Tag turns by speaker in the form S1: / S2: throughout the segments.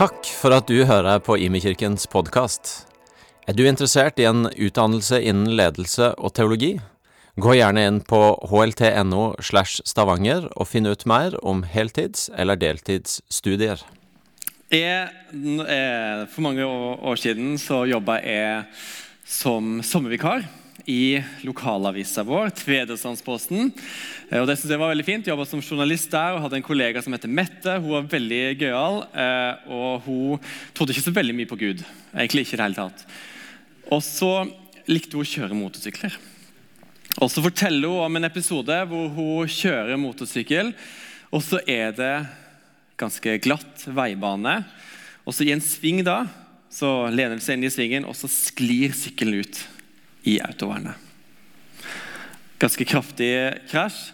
S1: Takk for at du hører på Imekirkens podkast. Er du interessert i en utdannelse innen ledelse og teologi? Gå gjerne inn på hlt.no slash stavanger og finn ut mer om heltids- eller deltidsstudier.
S2: Jeg, eh, for mange år siden så jobba jeg som sommervikar i lokalavisa vår, Tvedesandsposten. Og det synes jeg var veldig fint. Jobba som journalist der og hadde en kollega som heter Mette. Hun var veldig gøyal, eh, og hun trodde ikke så veldig mye på Gud. Egentlig ikke det hele tatt. Og så likte hun å kjøre motorsykler. Og så forteller hun om en episode hvor hun kjører motorsykkel, og så er det ganske glatt veibane. Og så i en sving da, så lener hun seg inn i svingen, og så sklir sykkelen ut i autovernet. Ganske kraftig krasj,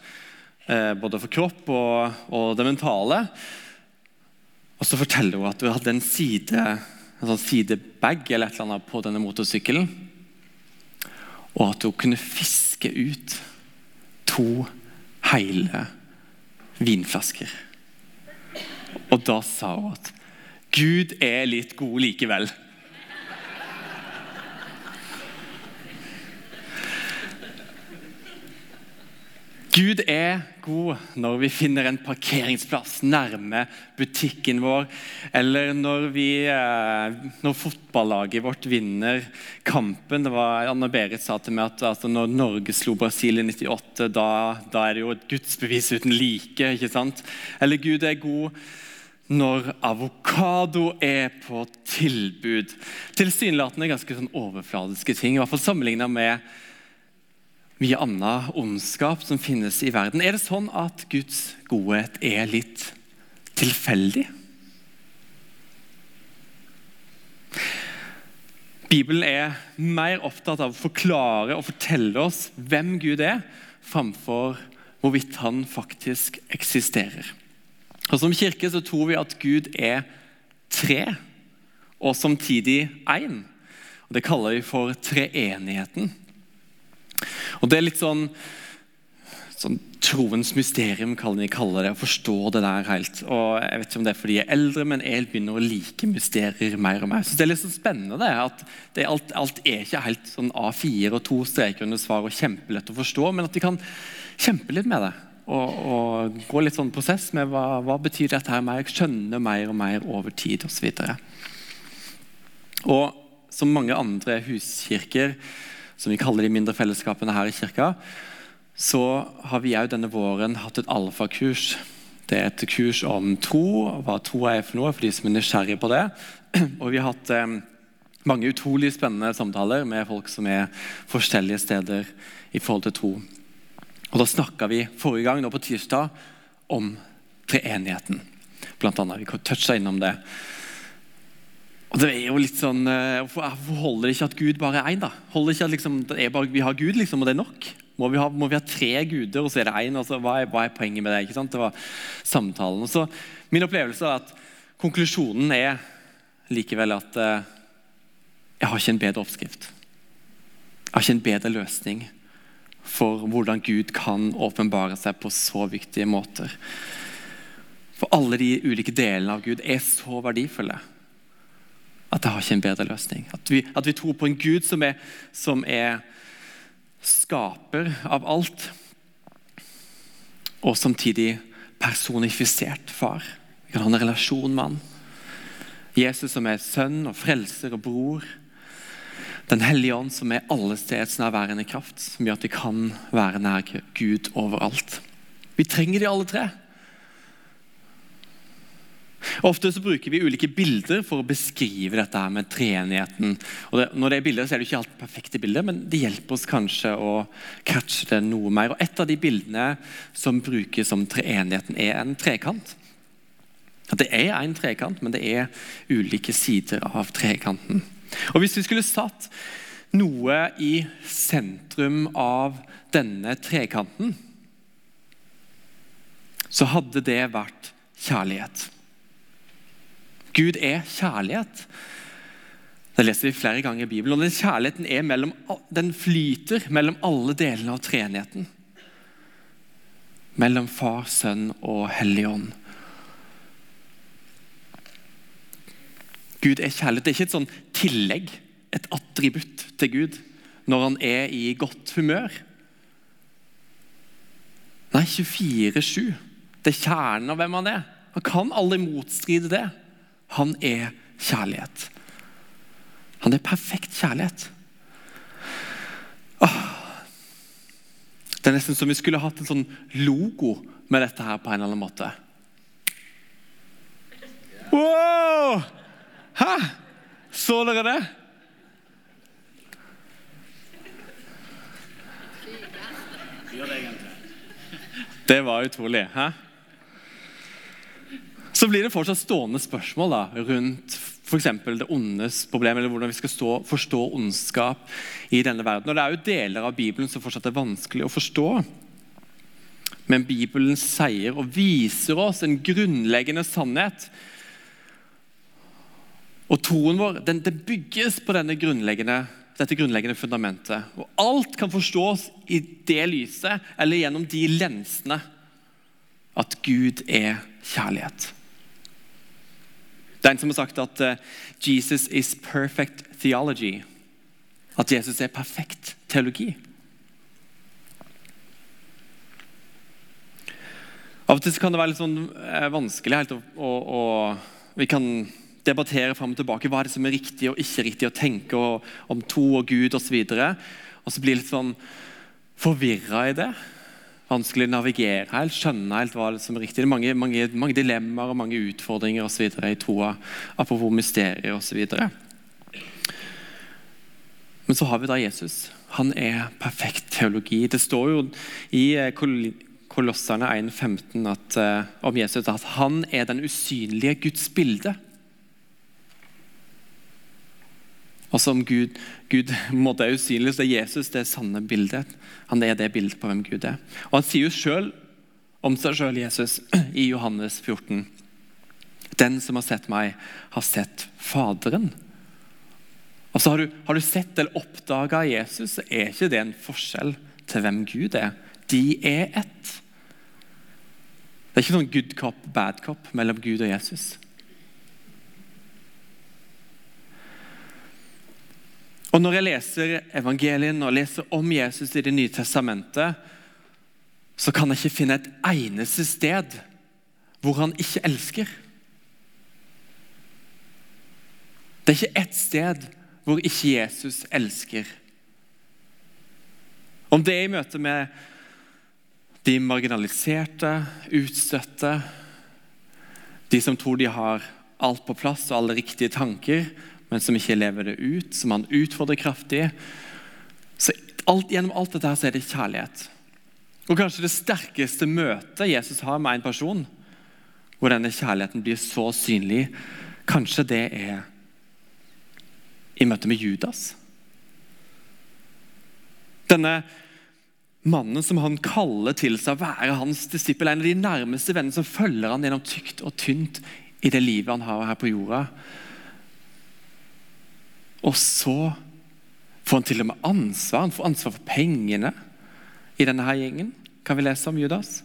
S2: eh, både for kropp og, og, det mentale. Og så forteller hun at hun hadde en side, en sånn sidebag eller et eller annet på denne motorsykkelen. Og at hun kunne fiske ut to hele vinflasker. Og da sa hun at Gud er litt god likevel. Gud er god når vi finner en parkeringsplass nærme butikken vår, eller når, vi, eh, når fotballaget vårt vinner kampen. Det var Anna Berit sa til meg at altså, når Norge slo Brasil i 98, da, da, er det jo et gudsbevis uten like. ikke sant? Eller Gud er god når avokado er på tilbud. Tilsynelatende ganske sånn overfladiske ting, i hvert fall sammenligna med mye annen ondskap som finnes i verden. Er det sånn at Guds godhet er litt tilfeldig? Bibelen er mer opptatt av å forklare og fortelle oss hvem Gud er, framfor hvorvidt han faktisk eksisterer. Og Som kirke så tror vi at Gud er tre, og samtidig én. Det kaller vi for treenigheten. Og Det er litt sånn, sånn troens mysterium, kaller vi kaller det. Å forstå det der helt. Og Jeg vet ikke om det er fordi jeg er eldre, men jeg begynner å like mysterier mer og mer. Så Det er litt sånn spennende det, at det alt, alt, er ikke helt sånn A4 og to streker under svar og kjempelett å forstå, men at de kan kjempe litt med det. Og, og gå litt sånn prosess med hva, hva betyr dette her mer, skjønne mer og mer over tid osv. Og, og som mange andre huskirker som vi kaller de mindre fellesskapene her i kirka, så har vi òg denne våren hatt et alfakurs. Det er et kurs om tro, hva tro er for noe, for de som er nysgjerrige på det. Og vi har hatt eh, mange utrolig spennende samtaler med folk som er forskjellige steder i forhold til tro. Og Da snakka vi forrige gang, nå på tirsdag, om treenigheten. Blant annet. Vi toucha innom det. Og det er jo litt sånn, eh, Hvorfor holder det ikke at Gud bare er én? Holder ikke at liksom, er bare, Vi har Gud, liksom, og det er nok? Må vi ha, må vi ha tre guder, og så er det én? Altså, hva, hva, er poenget med det? ikke sant? Det var samtalen. Og så, Min opplevelse er at konklusjonen er likevel at eh, jeg har ikke en bedre oppskrift. Jeg har ikke en bedre løsning for hvordan Gud kan åpenbare seg på så viktige måter. For alle de ulike delene av Gud er så verdifulle at jeg har ikke en bedre løsning. At vi, at vi tror på en Gud som er, som er, skaper av alt, og samtidig personifisert far. Vi kan ha en relasjon med han. Jesus som er sønn og frelser og bror. Den hellige ånd som er allestedsnærværende kraft, som gjør at vi kan være nær Gud overalt. Vi trenger de alle tre. Ofte så bruker vi ulike bilder for å beskrive dette her med treenigheten. Og det, når det er bilder, så er det ikke alltid perfekte bilder, men det hjelper oss kanskje å catche det noe mer. Og Et av de bildene som brukes som treenigheten, er en trekant. At Det er en trekant, men det er ulike sider av trekanten. Og Hvis vi skulle satt noe i sentrum av denne trekanten, så hadde det vært kjærlighet. Gud er kjærlighet. Det leser vi flere ganger i Bibelen. og den Kjærligheten er mellom, den flyter mellom alle delene av treenigheten. Mellom Far, Sønn og Hellig Ånd. Gud er kjærlighet. Det er ikke et sånn tillegg, et attributt til Gud når han er i godt humør. Nei, 24-7. Det er kjernen av hvem han er. Han kan aldri motstride det. Han er kjærlighet. Han er perfekt kjærlighet. Åh. Det er nesten som vi skulle hatt en sånn logo med dette her på en eller annen måte. Wow! Hæ? Så dere det? Det var utrolig. Hæ? Så blir det fortsatt stående spørsmål da, rundt f.eks. det ondes problem, eller hvordan vi skal stå, forstå ondskap i denne verden. Og Det er jo deler av Bibelen som fortsatt er vanskelig å forstå. Men Bibelen sier og viser oss en grunnleggende sannhet. Og troen vår den, den bygges på grunnleggende, dette grunnleggende fundamentet. Og Alt kan forstås i det lyset eller gjennom de lensene at Gud er kjærlighet. Det er en som har sagt at uh, Jesus is perfect theology. At Jesus er perfekt teologi. Av og til kan det være litt sånn uh, vanskelig helt å, å Vi kan debattere fram og tilbake hva er det som er riktig og ikke riktig å tenke og, om tro og Gud osv. Og, så og så blir jeg litt sånn forvirra i det vanskelig å navigere helt, skjønne helt hva som er riktig. Det er mange, mange, mange dilemmaer og mange utfordringer og så videre, i troa. Apropos mysterier osv. Men så har vi da Jesus. Han er perfekt teologi. Det står jo i eh, Kolosserne 1,15 uh, om Jesus at han er den usynlige Guds bilde. Og som Gud, Gud måtte er usynlig, så er Jesus det sanne bildet. Han er det bildet på hvem Gud er. Og Han sier jo selv om seg sjøl, Jesus, i Johannes 14. Den som har sett meg, har sett Faderen. Og så Har du, har du sett eller oppdaga Jesus, så er ikke det en forskjell til hvem Gud er. De er ett. Det er ikke sånn good cop, bad cop mellom Gud og Jesus. Og Når jeg leser evangelien og leser om Jesus i Det nye testamentet, så kan jeg ikke finne et eneste sted hvor han ikke elsker. Det er ikke ett sted hvor ikke Jesus elsker. Om det er i møte med de marginaliserte, utstøtte, de som tror de har alt på plass og alle riktige tanker, men som ikke lever det ut, som han utfordrer kraftig. Så alt, Gjennom alt dette her så er det kjærlighet. Og Kanskje det sterkeste møtet Jesus har med en person, hvor denne kjærligheten blir så synlig, kanskje det er i møte med Judas. Denne mannen som han kaller til seg å være hans disippel, en av de nærmeste vennene som følger han gjennom tykt og tynt i det livet han har her på jorda. Og så får han til og med ansvar. Han får ansvar for pengene i denne her gjengen. Kan vi lese om Judas?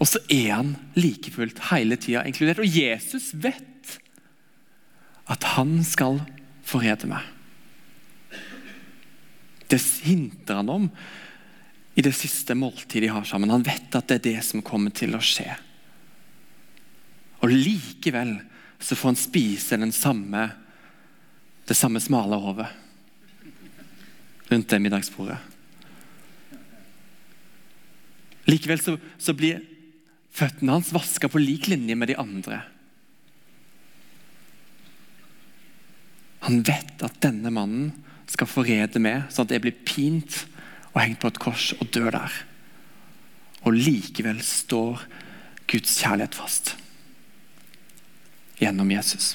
S2: Og så er han like fullt hele tida inkludert. Og Jesus vet at han skal forrede meg. Det hinter han om i det siste måltidet de har sammen. Han vet at det er det som kommer til å skje. Og likevel så får han spise den samme det samme smale hodet rundt det middagsbordet. Likevel så, så blir føttene hans vaska på lik linje med de andre. Han vet at denne mannen skal forrede meg, sånn at jeg blir pint og hengt på et kors og dør der. Og likevel står Guds kjærlighet fast gjennom Jesus.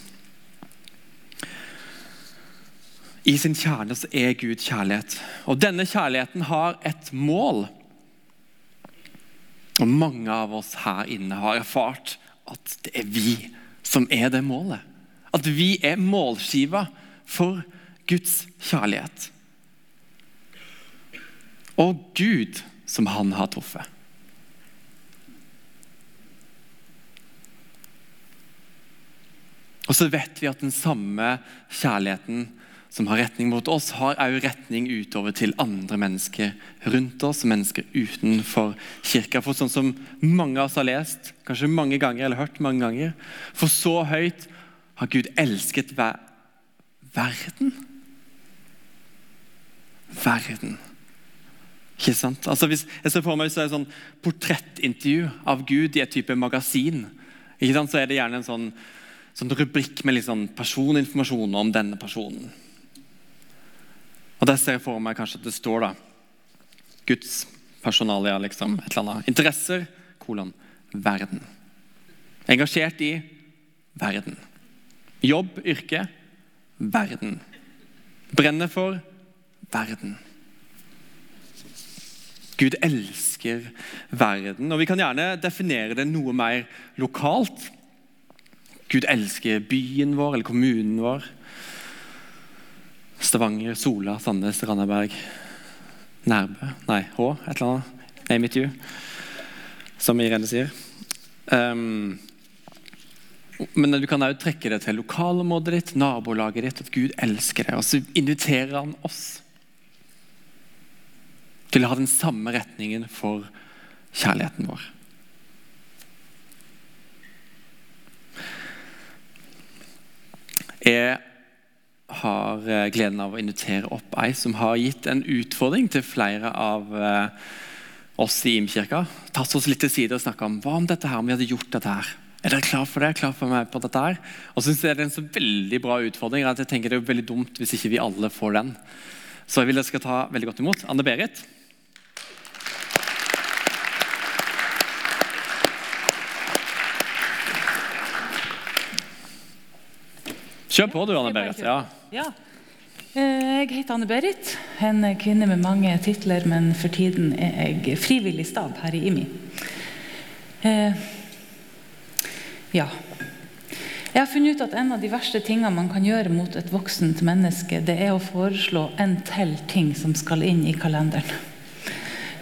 S2: I sin kjerne så er Gud kjærlighet. Og denne kjærligheten har et mål. Og mange av oss her inne har erfart at det er vi som er det målet. At vi er målskiva for Guds kjærlighet. Og Gud som han har truffet. Og så vet vi at den samme kjærligheten som har retning mot oss, har òg retning utover til andre mennesker rundt oss, mennesker utenfor kirka. For sånn som mange av oss har lest, kanskje mange ganger eller hørt mange ganger For så høyt har Gud elsket ver verden. Verden. Ikke sant? Altså hvis, jeg ser for meg så er det sånn portrettintervju av Gud i et type magasin. Ikke sant? Så er det gjerne en sånn, sånn rubrikk med liksom personinformasjon om denne personen. Og Der ser jeg for meg kanskje at det står da Guds personalia, liksom. Et eller annet. Interesser, kolon, verden. Engasjert i verden. Jobb, yrke, verden. Brenner for verden. Gud elsker verden. Og Vi kan gjerne definere det noe mer lokalt. Gud elsker byen vår eller kommunen vår. Stavanger, Sola, Sandnes, Randaberg, Nærbø Nei, H, et eller annet. Name it you, som Irene sier. Um, men du kan òg trekke det til lokalområdet ditt, nabolaget ditt, at Gud elsker deg. Og så inviterer han oss til å ha den samme retningen for kjærligheten vår. Jeg har eh, gleden av å invitere opp ei som har gitt en utfordring til flere av eh, oss i Imkirka. Tatt oss litt til side og snakka om hva om dette her, om vi hadde gjort dette her. Er dere klar for det? Klar for meg på dette her? Og synes Det er en så veldig bra utfordring at jeg tenker det er veldig dumt hvis ikke vi alle får den. Så jeg vil dere skal ta veldig godt imot Anne Berit. Kjør på du, Anne-Berit. Ja.
S3: ja. Eh, jeg heter Anne-Berit, en kvinne med mange titler, men for tiden er jeg frivillig stab her i IMI. Eh, ja. Jeg har funnet ut at En av de verste tingene man kan gjøre mot et voksent menneske, det er å foreslå en til ting som skal inn i kalenderen.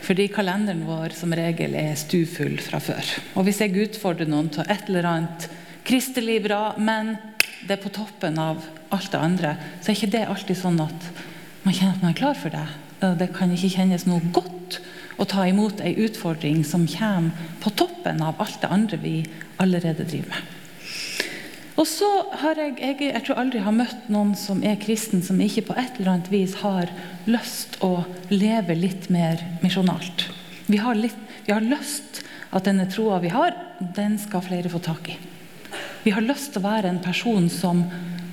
S3: Fordi kalenderen vår som regel er stufull fra før. Og Hvis jeg utfordrer noen til et eller annet kristelig bra, men det er på toppen av alt det andre, så er ikke det alltid sånn at man kjenner at man er klar for det. Det kan ikke kjennes noe godt å ta imot ei utfordring som kommer på toppen av alt det andre vi allerede driver med. Og så har jeg, jeg, jeg tror aldri har møtt noen som er kristen, som ikke på et eller annet vis har lyst å leve litt mer misjonalt. Vi vi har lyst at denne troa vi har, den skal flere få tak i. Vi har lyst til å være en person som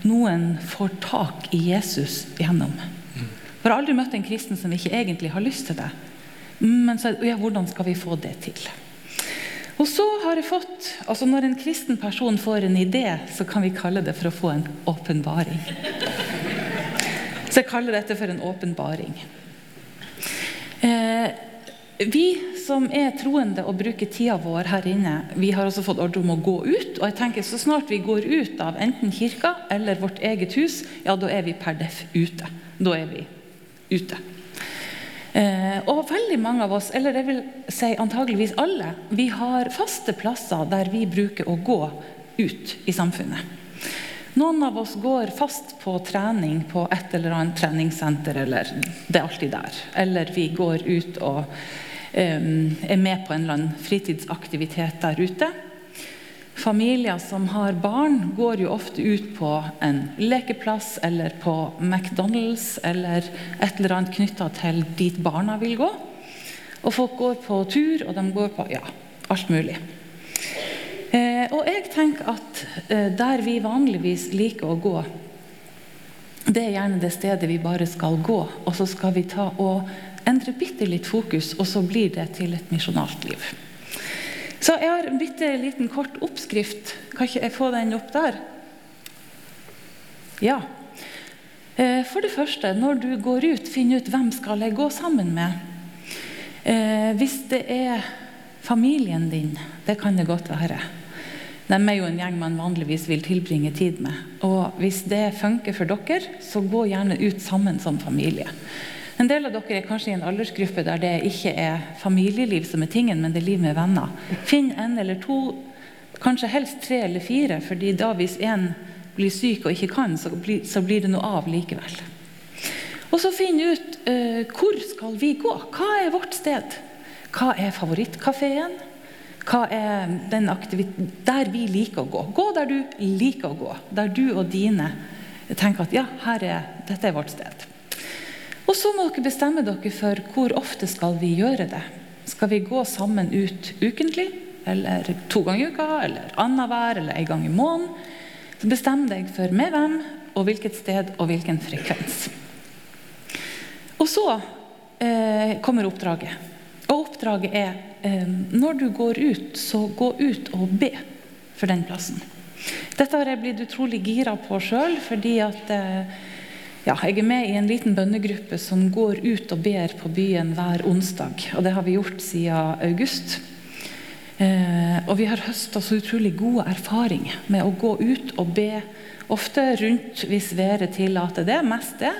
S3: noen får tak i Jesus gjennom. Vi har aldri møtt en kristen som ikke egentlig har lyst til det. Men så, ja, hvordan skal vi få det til? Og så har jeg fått, altså Når en kristen person får en idé, så kan vi kalle det for å få en åpenbaring. Så jeg kaller dette for en åpenbaring. Eh, vi som er troende og bruker tida vår her inne, vi har også fått ordre om å gå ut. Og jeg tenker Så snart vi går ut av enten kirka eller vårt eget hus, ja, da er vi per def ute. Da er vi ute. Eh, og veldig mange av oss, eller jeg vil si antageligvis alle, vi har faste plasser der vi bruker å gå ut i samfunnet. Noen av oss går fast på trening på et eller annet treningssenter, eller det er alltid der. Eller vi går ut og er med på en eller annen fritidsaktivitet der ute. Familier som har barn, går jo ofte ut på en lekeplass eller på McDonald's eller et eller annet knytta til dit barna vil gå. Og folk går på tur, og de går på ja, alt mulig. Eh, og jeg tenker at eh, der vi vanligvis liker å gå, det er gjerne det stedet vi bare skal gå. Og så skal vi ta og endre bitte litt fokus, og så blir det til et misjonalt liv. Så jeg har en bitte liten kort oppskrift. Kan ikke jeg få den opp der? Ja. Eh, for det første, når du går ut, finn ut hvem skal jeg gå sammen med. Eh, hvis det er familien din, det kan det godt være. De er jo en gjeng man vanligvis vil tilbringe tid med. Og Hvis det funker for dere, så gå gjerne ut sammen som familie. En del av dere er kanskje i en aldersgruppe der det ikke er familieliv som er tingen, men det er liv med venner. Finn en eller to, kanskje helst tre eller fire, fordi da hvis én blir syk og ikke kan, så blir, det noe av likevel. Og så finne ut uh, hvor skal vi gå. Hva er vårt sted? Hva er favorittkafeen? Hva er den der vi liker å gå? Gå der du liker å gå. Der du og dine tenker at ja, er, dette er vårt sted. Og så må dere bestemme dere for hvor ofte skal vi gjøre det. Skal vi gå sammen ut ukentlig, eller to ganger i uka, eller annenhver, eller en gang i måneden? Så bestem deg for med hvem, og hvilket sted og hvilken frekvens. Og så eh, kommer oppdraget. Oppdraget er eh, når du går ut, så gå ut og be for den plassen. Dette har jeg blitt utrolig gira på sjøl, fordi at eh, ja, jeg er med i en liten bønnegruppe som går ut og ber på byen hver onsdag. Og det har vi gjort siden august. Eh, og vi har høsta så utrolig gode erfaringer med å gå ut og be. Ofte rundt hvis været tillater det, mest det.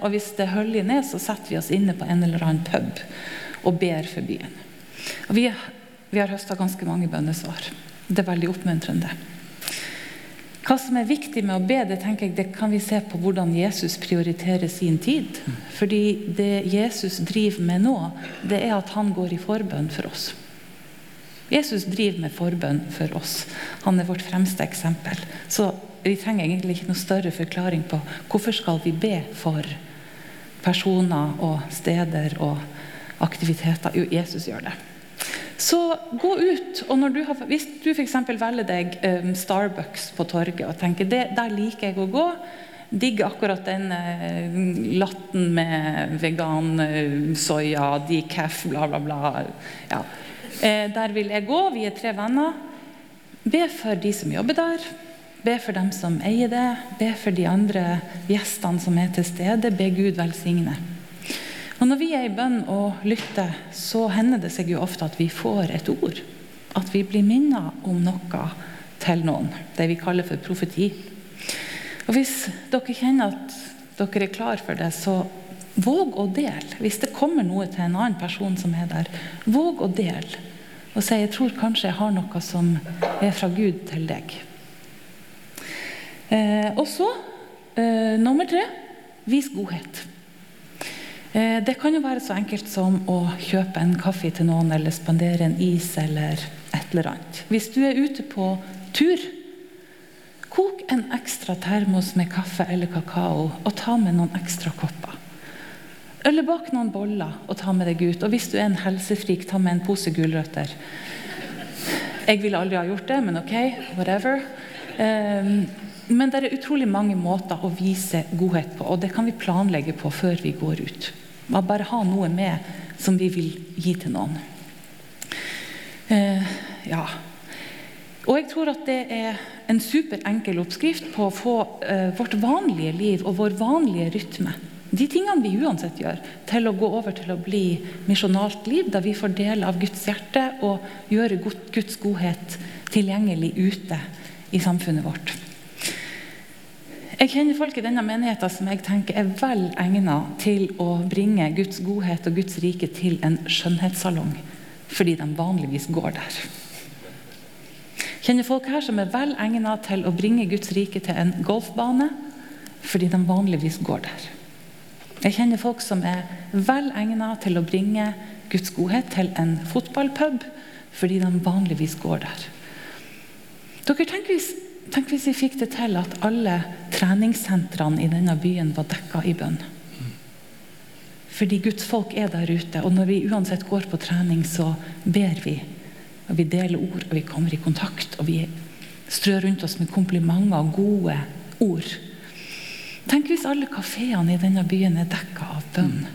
S3: Og hvis det høller ned, så setter vi oss inne på en eller annen pub og ber for byen. Og vi, vi har høsta ganske mange bønnesvar. Det er veldig oppmuntrende. Hva som er viktig med å be, det jeg, det kan vi se på hvordan Jesus prioriterer sin tid. Fordi det Jesus driver med nå, det er at han går i forbønn for oss. Jesus driver med forbønn for oss. Han er vårt fremste eksempel. Så vi trenger egentlig ikke noe større forklaring på hvorfor skal vi be for personer og steder og aktiviteter. Jo, Jesus gjør det. Så gå ut. og du har, Hvis du f.eks. velger deg um, Starbucks på torget og tenker det, der liker jeg å gå, digger akkurat den uh, latten med vegan uh, soya, decaf, bla, bla, bla. Ja. Uh, der vil jeg gå. Vi er tre venner. Be for de som jobber der. Be for dem som eier det. Be for de andre gjestene som er til stede. Be Gud velsigne. Og Når vi er i bønn og lytter, så hender det seg jo ofte at vi får et ord. At vi blir minnet om noe til noen. Det vi kaller for profeti. Og Hvis dere kjenner at dere er klar for det, så våg å dele. Hvis det kommer noe til en annen person som er der, våg å dele. Og si jeg tror kanskje jeg har noe som er fra Gud til deg. Eh, og så, eh, nummer tre, vis godhet. Eh, det kan jo være så enkelt som å kjøpe en kaffe til noen eller spandere en is eller et eller annet. Hvis du er ute på tur, kok en ekstra termos med kaffe eller kakao og ta med noen ekstra kopper. Eller bak noen boller og ta med deg ut. Og hvis du er en helsefrik, ta med en pose gulrøtter. Jeg ville aldri ha gjort det, men ok, whatever. Um, men det er utrolig mange måter å vise godhet på, og det kan vi planlegge på før vi går ut. Man bare ha noe med som vi vil gi til noen. Eh, ja. Og jeg tror at det er en superenkel oppskrift på å få eh, vårt vanlige liv og vår vanlige rytme, de tingene vi uansett gjør, til å gå over til å bli misjonalt liv, da vi får del av Guds hjerte og gjøre Guds godhet tilgjengelig ute i samfunnet vårt. Jeg kjenner folk i denne menigheten som jeg tenker er vel egnet til å bringe Guds godhet og Guds rike til en skjønnhetssalong, fordi de vanligvis går der. Kjenner folk her som er vel egnet til å bringe Guds rike til en golfbane, fordi de vanligvis går der. Jeg kjenner folk som er vel egnet til å bringe Guds godhet til en fotballpub, fordi de vanligvis går der. Dere tenker hvis Tenk hvis vi fikk det til at alle treningssentrene i denne byen var dekka i bønn. Fordi Guds folk er der ute, og når vi uansett går på trening, så ber vi. Og vi deler ord, og vi kommer i kontakt, og vi strør rundt oss med komplimenter og gode ord. Tenk hvis alle kafeene i denne byen er dekka av bønn.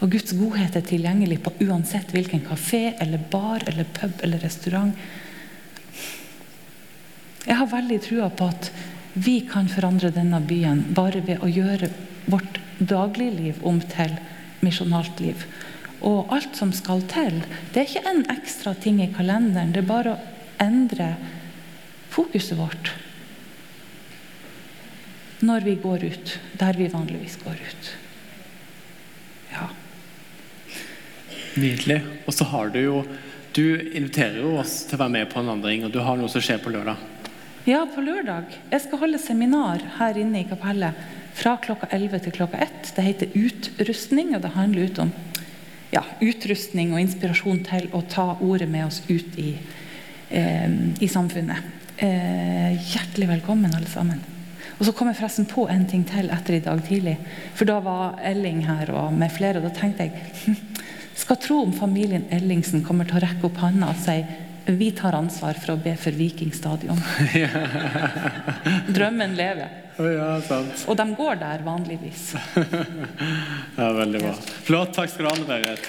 S3: Og Guds godhet er tilgjengelig på uansett hvilken kafé eller bar eller pub eller restaurant. Jeg har veldig trua på at vi kan forandre denne byen bare ved å gjøre vårt dagligliv om til misjonalt liv. Og alt som skal til, det er ikke en ekstra ting i kalenderen. Det er bare å endre fokuset vårt når vi går ut der vi vanligvis går ut. Ja.
S2: Nydelig. Og så har du jo Du inviterer jo oss til å være med på en vandring, og du har noe som skjer på lørdag.
S3: Ja, på lørdag. Jeg skal holde seminar her inne i kapellet fra klokka 11 til klokka 1. Det heter Utrustning, og det handler ut om ja, utrustning og inspirasjon til å ta ordet med oss ut i, eh, i samfunnet. Eh, hjertelig velkommen, alle sammen. Og så kom jeg forresten på en ting til etter i dag tidlig. For da var Elling her og med flere, og da tenkte jeg skal tro om familien Ellingsen kommer til å rekke opp handa og si vi tar ansvar for å be for Viking stadion. Drømmen lever.
S2: Ja, sant.
S3: Og de går der vanligvis.
S2: ja, Veldig bra. Flott. Takk skal du ha, Berit.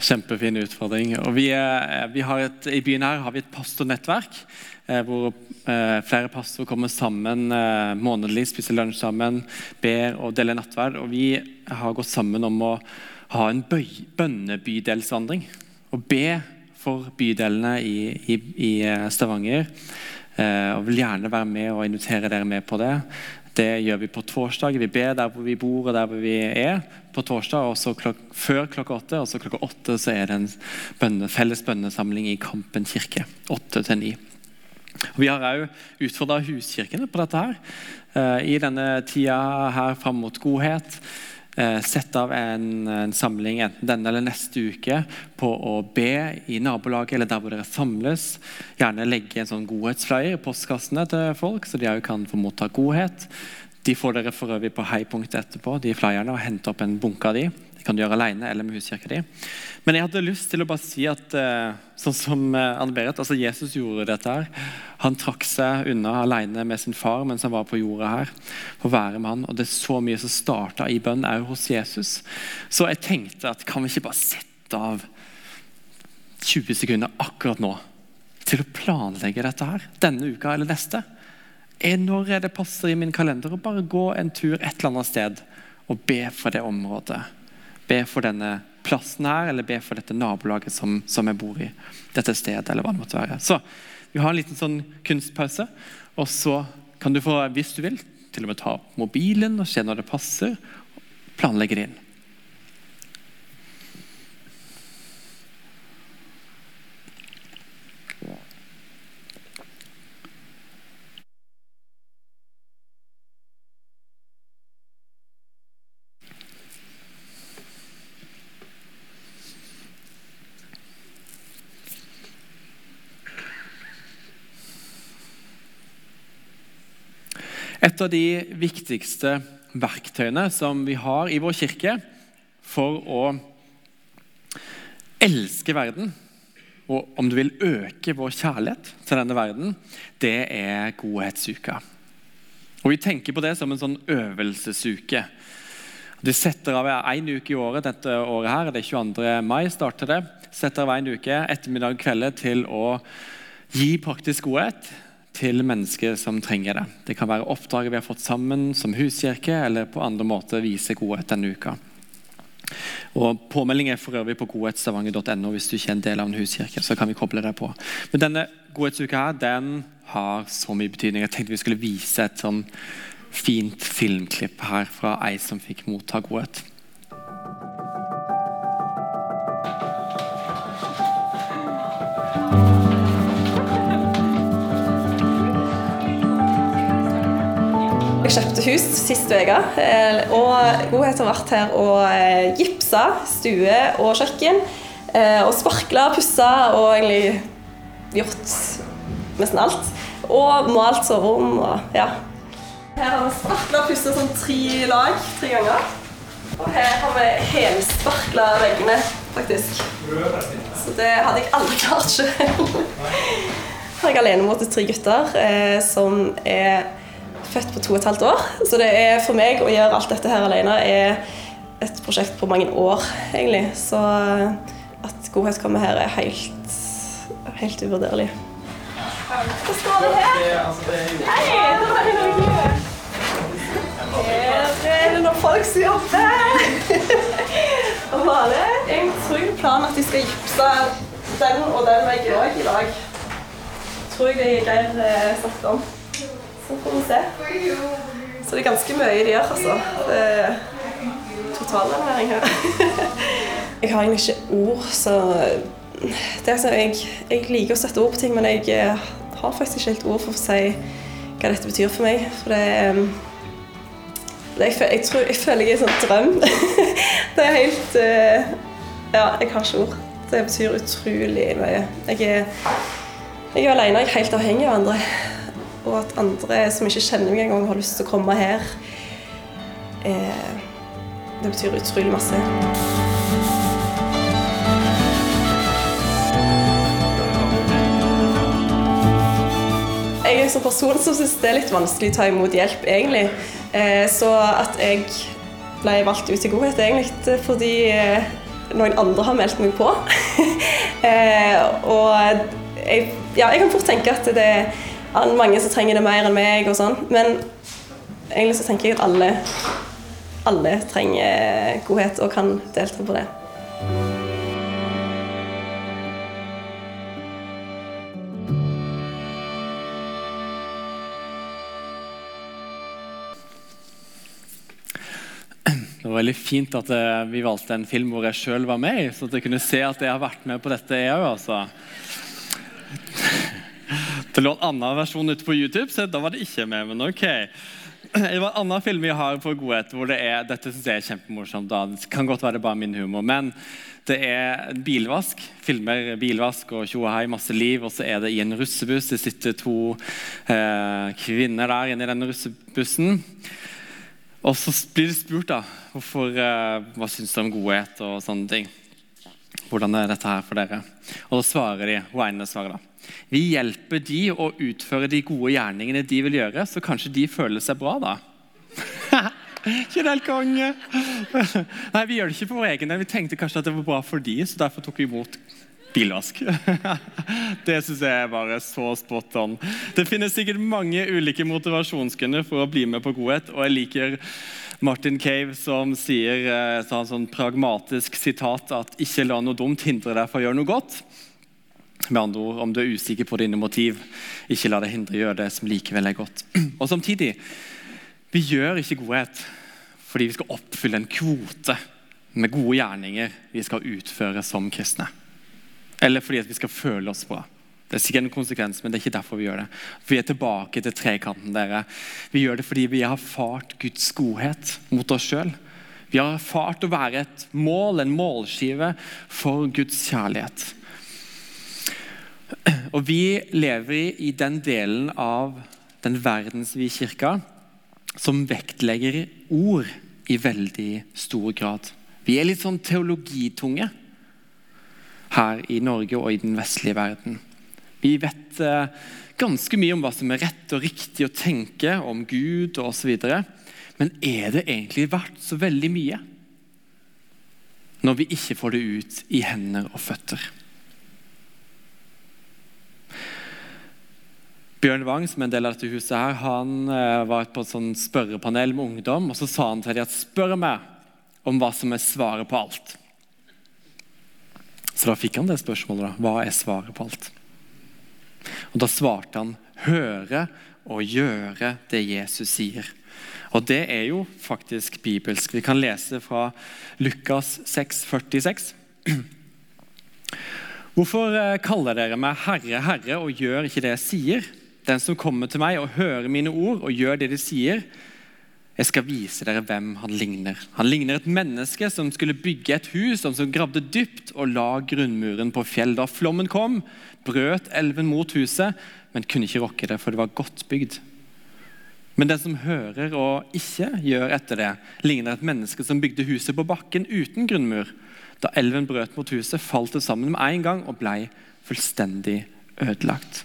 S2: Kjempefin utfordring. Og vi, er, vi et, I byen her har vi et pastornettverk hvor eh, flere pastorer kommer sammen eh, månedlig, spiser lunsj sammen, ber og deler nattverd. Og vi har gått sammen om å ha en bønnebydelsvandring. Og be for bydelene i, i, i eh, Stavanger. Eh, og vil gjerne være med og invitere dere med på det. Det gjør vi på torsdag. Vi ber der hvor vi bor og der hvor vi er. på torsdag, og så klok Før klokka åtte og så klokka åtte så er det en bønne, felles bønnesamling i Kampen kirke. Åtte til ni. Vi har òg utfordra huskirkene på dette. her. Eh, I denne tida her fram mot godhet. Sett av en, en, samling enten denne eller neste uke på å be i nabolaget eller der hvor dere samles. Gjerne legge en sånn godhetsflyer i postkassene til folk, så de òg kan få motta godhet. De får dere for øvrig på Heipunktet etterpå, de flyerne, og hente opp en bunke av de. Det kan du gjøre alene eller med huskirka di. Men jeg hadde lyst til å bare si at eh, sånn som eh, Anne Berit, altså Jesus gjorde dette. her. Han trakk seg unna alene med sin far mens han var på jorda her. for å være med han, og Det er så mye som starta i bønn òg hos Jesus. Så jeg tenkte at kan vi ikke bare sette av 20 sekunder akkurat nå til å planlegge dette her? Denne uka eller neste? Når er det passer i min kalender å bare gå en tur et eller annet sted og be for det området? Be for denne plassen her, eller be for dette nabolaget som, som jeg bor i. Dette stedet, eller hva det måtte være. Så vi har en liten sånn kunstpause. Og så kan du få, hvis du vil, til og med ta opp mobilen og se når det passer. Planlegge det inn. Et av de viktigste verktøyene som vi har i vår kirke for å elske verden, og om du vil øke vår kjærlighet til denne verden, det er godhetsuka. Og Vi tenker på det som en sånn øvelsesuke. De setter av én uke i året dette året her, det er 22. mai starter det. Setter av en uke ettermiddag og kveld til å gi praktisk godhet til mennesker som trenger det. Det kan være oppdraget vi har fått sammen som huskirke, eller på andre måter vise godhet denne uka. Og Påmelding er for øvrig på godhetsstavanger.no hvis du ikke er en del av en huskirke. så kan vi koble deg på. Men denne godhetsuka her, den har så mye betydning. Jeg tenkte vi skulle vise et sånn fint filmklipp her fra ei som fikk motta godhet.
S4: Jeg kjøpte hus sist uke. Eh, og Godhet har vært her og eh, gipsa stue og kjøkken. Eh, og sparkla, pussa og egentlig gjort nesten alt. Og malt soverom og ja. Her har vi sparkla og pussa sånn tre lag tre ganger. Og her har vi helsparkla veggene, faktisk. Så det hadde jeg aldri klart sjøl. Her er jeg alene mot tre gutter som er født på to og et halvt år. Så det er for meg å gjøre alt dette her alene er et prosjekt på mange år, egentlig. Så at godhet kommer her, er helt, helt uvurderlig. Hva står det her? Hei, det. Her er det noen folk som jobber. Og Male. Jeg tror planen at de skal gipse den og den veggen òg i dag. Tror jeg det er Geir satt om. Så får vi se. Så det er ganske mye de gjør, altså. Det er totalernæring her. Jeg har egentlig ikke ord, så det sånn, jeg, jeg liker å sette ord på ting, men jeg eh, har faktisk ikke helt ord for å si hva dette betyr for meg. For det, eh, det jeg, jeg, jeg føler jeg er en sånn drøm. det er helt eh, Ja, jeg har ikke ord. Det betyr utrolig mye. Jeg er, jeg er alene, jeg er helt avhengig av andre. Og at andre som ikke kjenner meg engang, har lyst til å komme her, eh, det betyr utrolig masse. Jeg er en sånn person som syns det er litt vanskelig å ta imot hjelp, egentlig. Eh, så at jeg ble valgt ut i godhet, egentlig fordi eh, noen andre har meldt meg på. og jeg, ja, jeg kan fort tenke at det er mange som trenger det mer enn meg, og sånn. Men egentlig så tenker jeg at alle, alle trenger godhet og kan delta på det.
S2: Det var veldig fint at eh, vi valgte en film hvor jeg sjøl var med, i, så at jeg kunne se at jeg har vært med på dette, jeg. Altså. Det lå en annen versjon ute på YouTube, så da var det ikke med. men ok. Det var en annen film vi har på Godhet hvor det er dette synes jeg er kjempemorsomt. da. Det kan godt være bare min humor, men det er bilvask. Filmer bilvask og tjohei, masse liv. Og så er det i en russebuss. Det sitter to eh, kvinner der inne i den russebussen. Og så blir det spurt da, hvorfor, eh, hva syns du om godhet og sånne ting. Hvordan er dette her for dere? Og da svarer de, hun ene svarer da, vi hjelper de å utføre de gode gjerningene de vil gjøre, så kanskje de føler seg bra da. ikke det helt konge? Nei, vi gjør det ikke for vår egen del. Vi tenkte kanskje at det var bra for de, så derfor tok vi imot bilvask. det syns jeg er bare så spot on. Det finnes sikkert mange ulike motivasjonsgrunner for å bli med på godhet, og jeg liker Martin Cave som sier et en sånn pragmatisk sitat at 'ikke la noe dumt hindre deg fra å gjøre noe godt'. Med andre ord, Om du er usikker på dine motiv, ikke la deg hindre gjøre det som likevel er godt. Og samtidig, vi gjør ikke godhet fordi vi skal oppfylle en kvote med gode gjerninger vi skal utføre som kristne. Eller fordi vi skal føle oss bra. Det er sikkert en konsekvens, men det er ikke derfor vi gjør det. Vi er tilbake til trekanten. dere. Vi gjør det fordi vi har erfart Guds godhet mot oss sjøl. Vi har erfart å være et mål, en målskive for Guds kjærlighet. Og vi lever i den delen av den verdensvide kirka som vektlegger ord i veldig stor grad. Vi er litt sånn teologitunge her i Norge og i den vestlige verden. Vi vet eh, ganske mye om hva som er rett og riktig å tenke om Gud osv. Men er det egentlig verdt så veldig mye når vi ikke får det ut i hender og føtter? Bjørn Wang, som er en del av dette huset her, han eh, var på et sånn spørrepanel med ungdom. og Så sa han til dem at spør meg om hva som er svaret på alt. Så da fikk han det spørsmålet. da, Hva er svaret på alt? Og Da svarte han høre og gjøre det Jesus sier. Og Det er jo faktisk bibelsk. Vi kan lese fra Lukas 6, 46. Hvorfor eh, kaller dere meg Herre, Herre og gjør ikke det jeg sier? Den som kommer til meg og hører mine ord og gjør det de sier, jeg skal vise dere hvem han ligner. Han ligner et menneske som skulle bygge et hus, som, som gravde dypt og la grunnmuren på fjell. Da flommen kom, brøt elven mot huset, men kunne ikke rokke det, for det var godt bygd. Men den som hører og ikke gjør etter det, ligner et menneske som bygde huset på bakken uten grunnmur. Da elven brøt mot huset, falt det sammen med en gang og blei fullstendig ødelagt.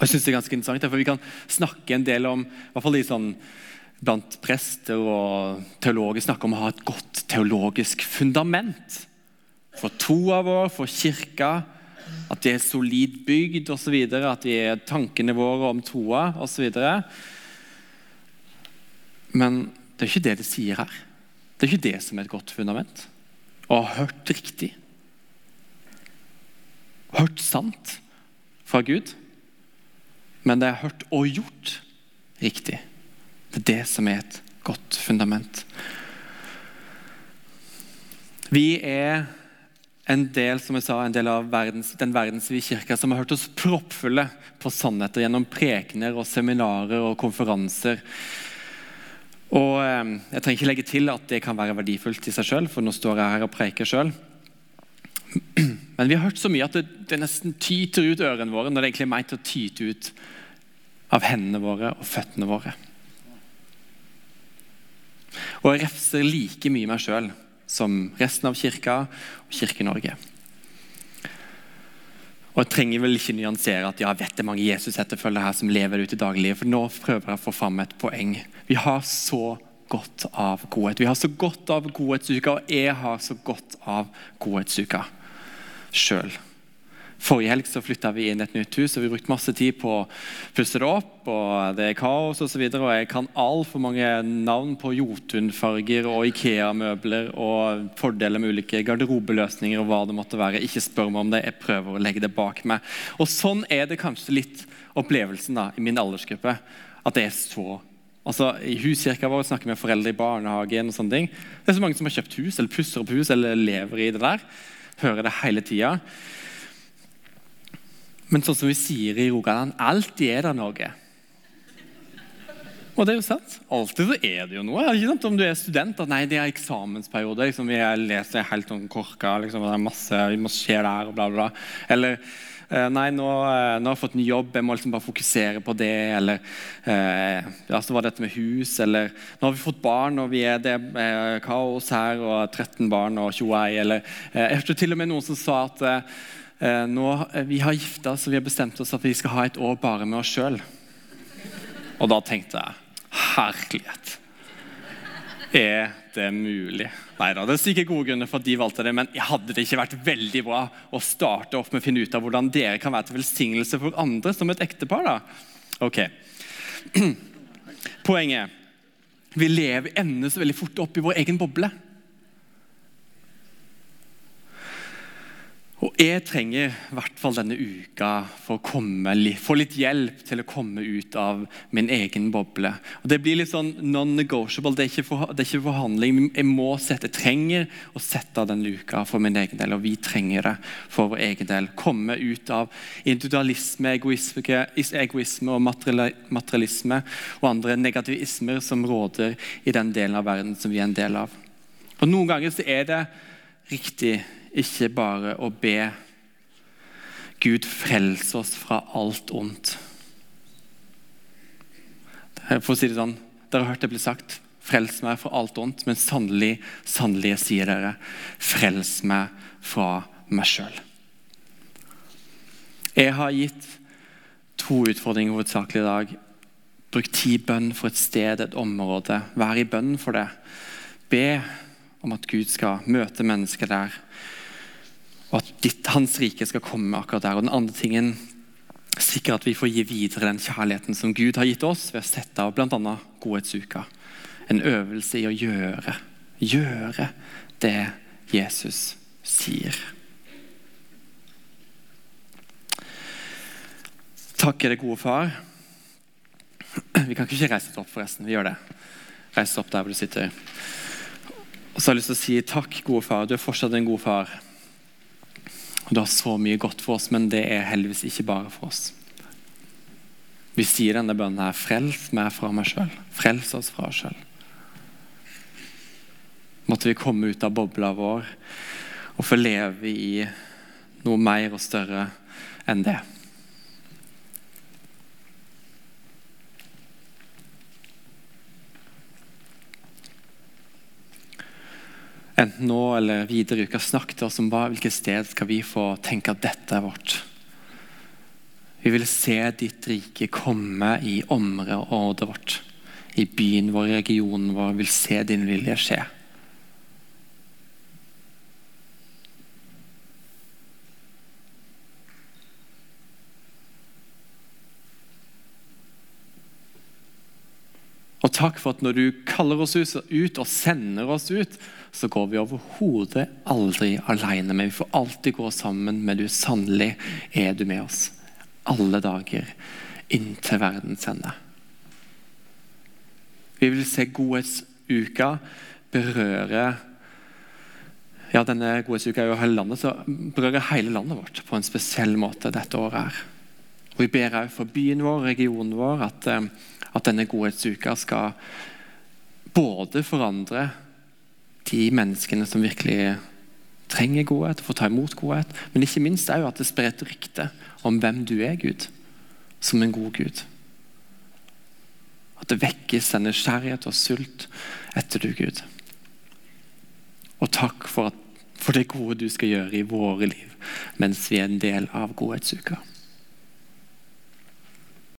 S2: Jeg synes det er ganske interessant, for Vi kan snakke en del om i hvert fall de sånn, blant prester og teologer snakke om å ha et godt teologisk fundament. For troa vår, for kirka, at det er solid bygd osv. At vi er tankene våre om troa osv. Men det er ikke det det sier her. Det er ikke det som er et godt fundament. Å ha hørt riktig. Hørt sant fra Gud men det er hørt og gjort riktig. Det er det som er et godt fundament. Vi er en del som jeg sa, en del av verdens, den verdensvide kirka som har hørt oss proppfulle på sannheter gjennom prekener og seminarer og konferanser. Og eh, Jeg trenger ikke legge til at det kan være verdifullt i seg sjøl, for nå står jeg her og preker sjøl. Men vi har hørt så mye at det, det nesten tyter ut ørene våre når det egentlig er meint å tyte ut av hendene våre og føttene våre. Og jeg refser like mye meg sjøl som resten av kirka og Kirke-Norge. Og Jeg trenger vel ikke nyansere at ja, jeg vet det er mange Jesus-etterfølgere her som lever ute i dagliglivet, for nå prøver jeg å få fram et poeng. Vi har så godt av godhet. Vi har så godt av godhetsuka, og jeg har så godt av godhetsuka sjøl. Forrige helg så flytta vi inn et nytt hus, og vi brukte masse tid på å pusse det opp. og Det er kaos osv. Og, så og jeg kan altfor mange navn på Jotun-farger og Ikea-møbler og fordeler med ulike garderobeløsninger og hva det måtte være. Ikke spør meg om det, jeg prøver å legge det bak meg. Og Sånn er det kanskje litt opplevelsen da, i min aldersgruppe. At det er så Altså, I huskirka vår snakker vi med foreldre i barnehagen. og sånne ting. Det er så mange som har kjøpt hus, eller pusser opp hus, eller lever i det der. Hører det hele tida. Men sånn som vi sier i Rogaland, alltid er det noe. Og det er jo sant. Alltid så er det jo noe. Ikke sant? Om du er student at nei, det er eksamensperiode. Liksom, vi leser helt sånn korka. Liksom, det er masse, masse skjer der, og bla, bla. Eller nei, nå, eh, nå, har jeg fått ny jobb, jeg må liksom bare fokusere på det. Eller eh, ja, så var det dette med hus. Eller nå har vi fått barn, og vi er det eh, kaos her, og 13 barn og 21. Eller eh, jeg hørte til og med noen som sa at eh, Eh, nå, eh, Vi har gifta oss og vi har bestemt oss at vi skal ha et år bare med oss sjøl. Og da tenkte jeg Herlighet. Er det mulig? Nei da, det er sikkert gode grunner for at de valgte det, men hadde det ikke vært veldig bra å starte opp med å finne ut av hvordan dere kan være til velsignelse for andre som et ektepar? da? Ok. Poenget vi lever ender så veldig fort opp i vår egen boble. Jeg trenger i hvert fall denne uka for å komme, få litt hjelp til å komme ut av min egen boble. Og Det blir litt sånn non-negotiable. Det, det, er ikke forhandling. Jeg må sette, jeg trenger å sette av denne uka for min egen del, og vi trenger det for vår egen del. Komme ut av individualisme, egoisme og materialisme og andre negativismer som råder i den delen av verden som vi er en del av. Og Noen ganger så er det riktig ikke bare å be Gud frels oss fra alt ondt. For å si det sånn, Dere har hørt det bli sagt. Frels meg fra alt ondt. Men sannelig, sannelig sier dere, frels meg fra meg sjøl. Jeg har gitt to utfordringer hovedsakelig i dag. Bruk tid bønn for et sted, et område. Vær i bønn for det. Be om at Gud skal møte mennesker der og at ditt, hans rike skal komme akkurat der. Og den andre tingen sikre at vi får gi videre den kjærligheten som Gud har gitt oss ved å sette av bl.a. godhetsuka. En øvelse i å gjøre, gjøre det Jesus sier. Takk er det gode far. Vi kan ikke reise oss opp, forresten. Vi gjør det. Reise opp der hvor du sitter. Og så har jeg lyst til å si takk, gode far. Du er fortsatt en god far. Og Du har så mye godt for oss, men det er heldigvis ikke bare for oss. Vi sier denne bønnen her Frels meg fra meg sjøl. Frels oss fra oss sjøl. Måtte vi komme ut av bobla vår og få leve i noe mer og større enn det. Enten nå eller videre i uka, snakk til oss om hva, hvilket sted skal vi få tenke at dette er vårt. Vi vil se ditt rike komme i området vårt, i byen vår, i regionen vår. Vi vil se din vilje skje. Og takk for at når du kaller oss ut og sender oss ut, så går vi overhodet aldri alene. Men vi får alltid gå sammen med du. Sannelig er du med oss alle dager inntil verdens ende. Vi vil se godhetsuka berøre ja, denne godhetsuka er jo hele landet, så berører hele landet vårt på en spesiell måte dette året. her. Og Vi ber òg for byen vår regionen vår at, eh, at denne godhetsuka skal både forandre de menneskene som virkelig trenger godhet, får ta imot godhet, men ikke minst òg at det sprer et rykte om hvem du er, Gud, som en god Gud. At det vekkes en nysgjerrighet og sult etter du, Gud. Og takk for, at, for det gode du skal gjøre i våre liv mens vi er en del av godhetsuka.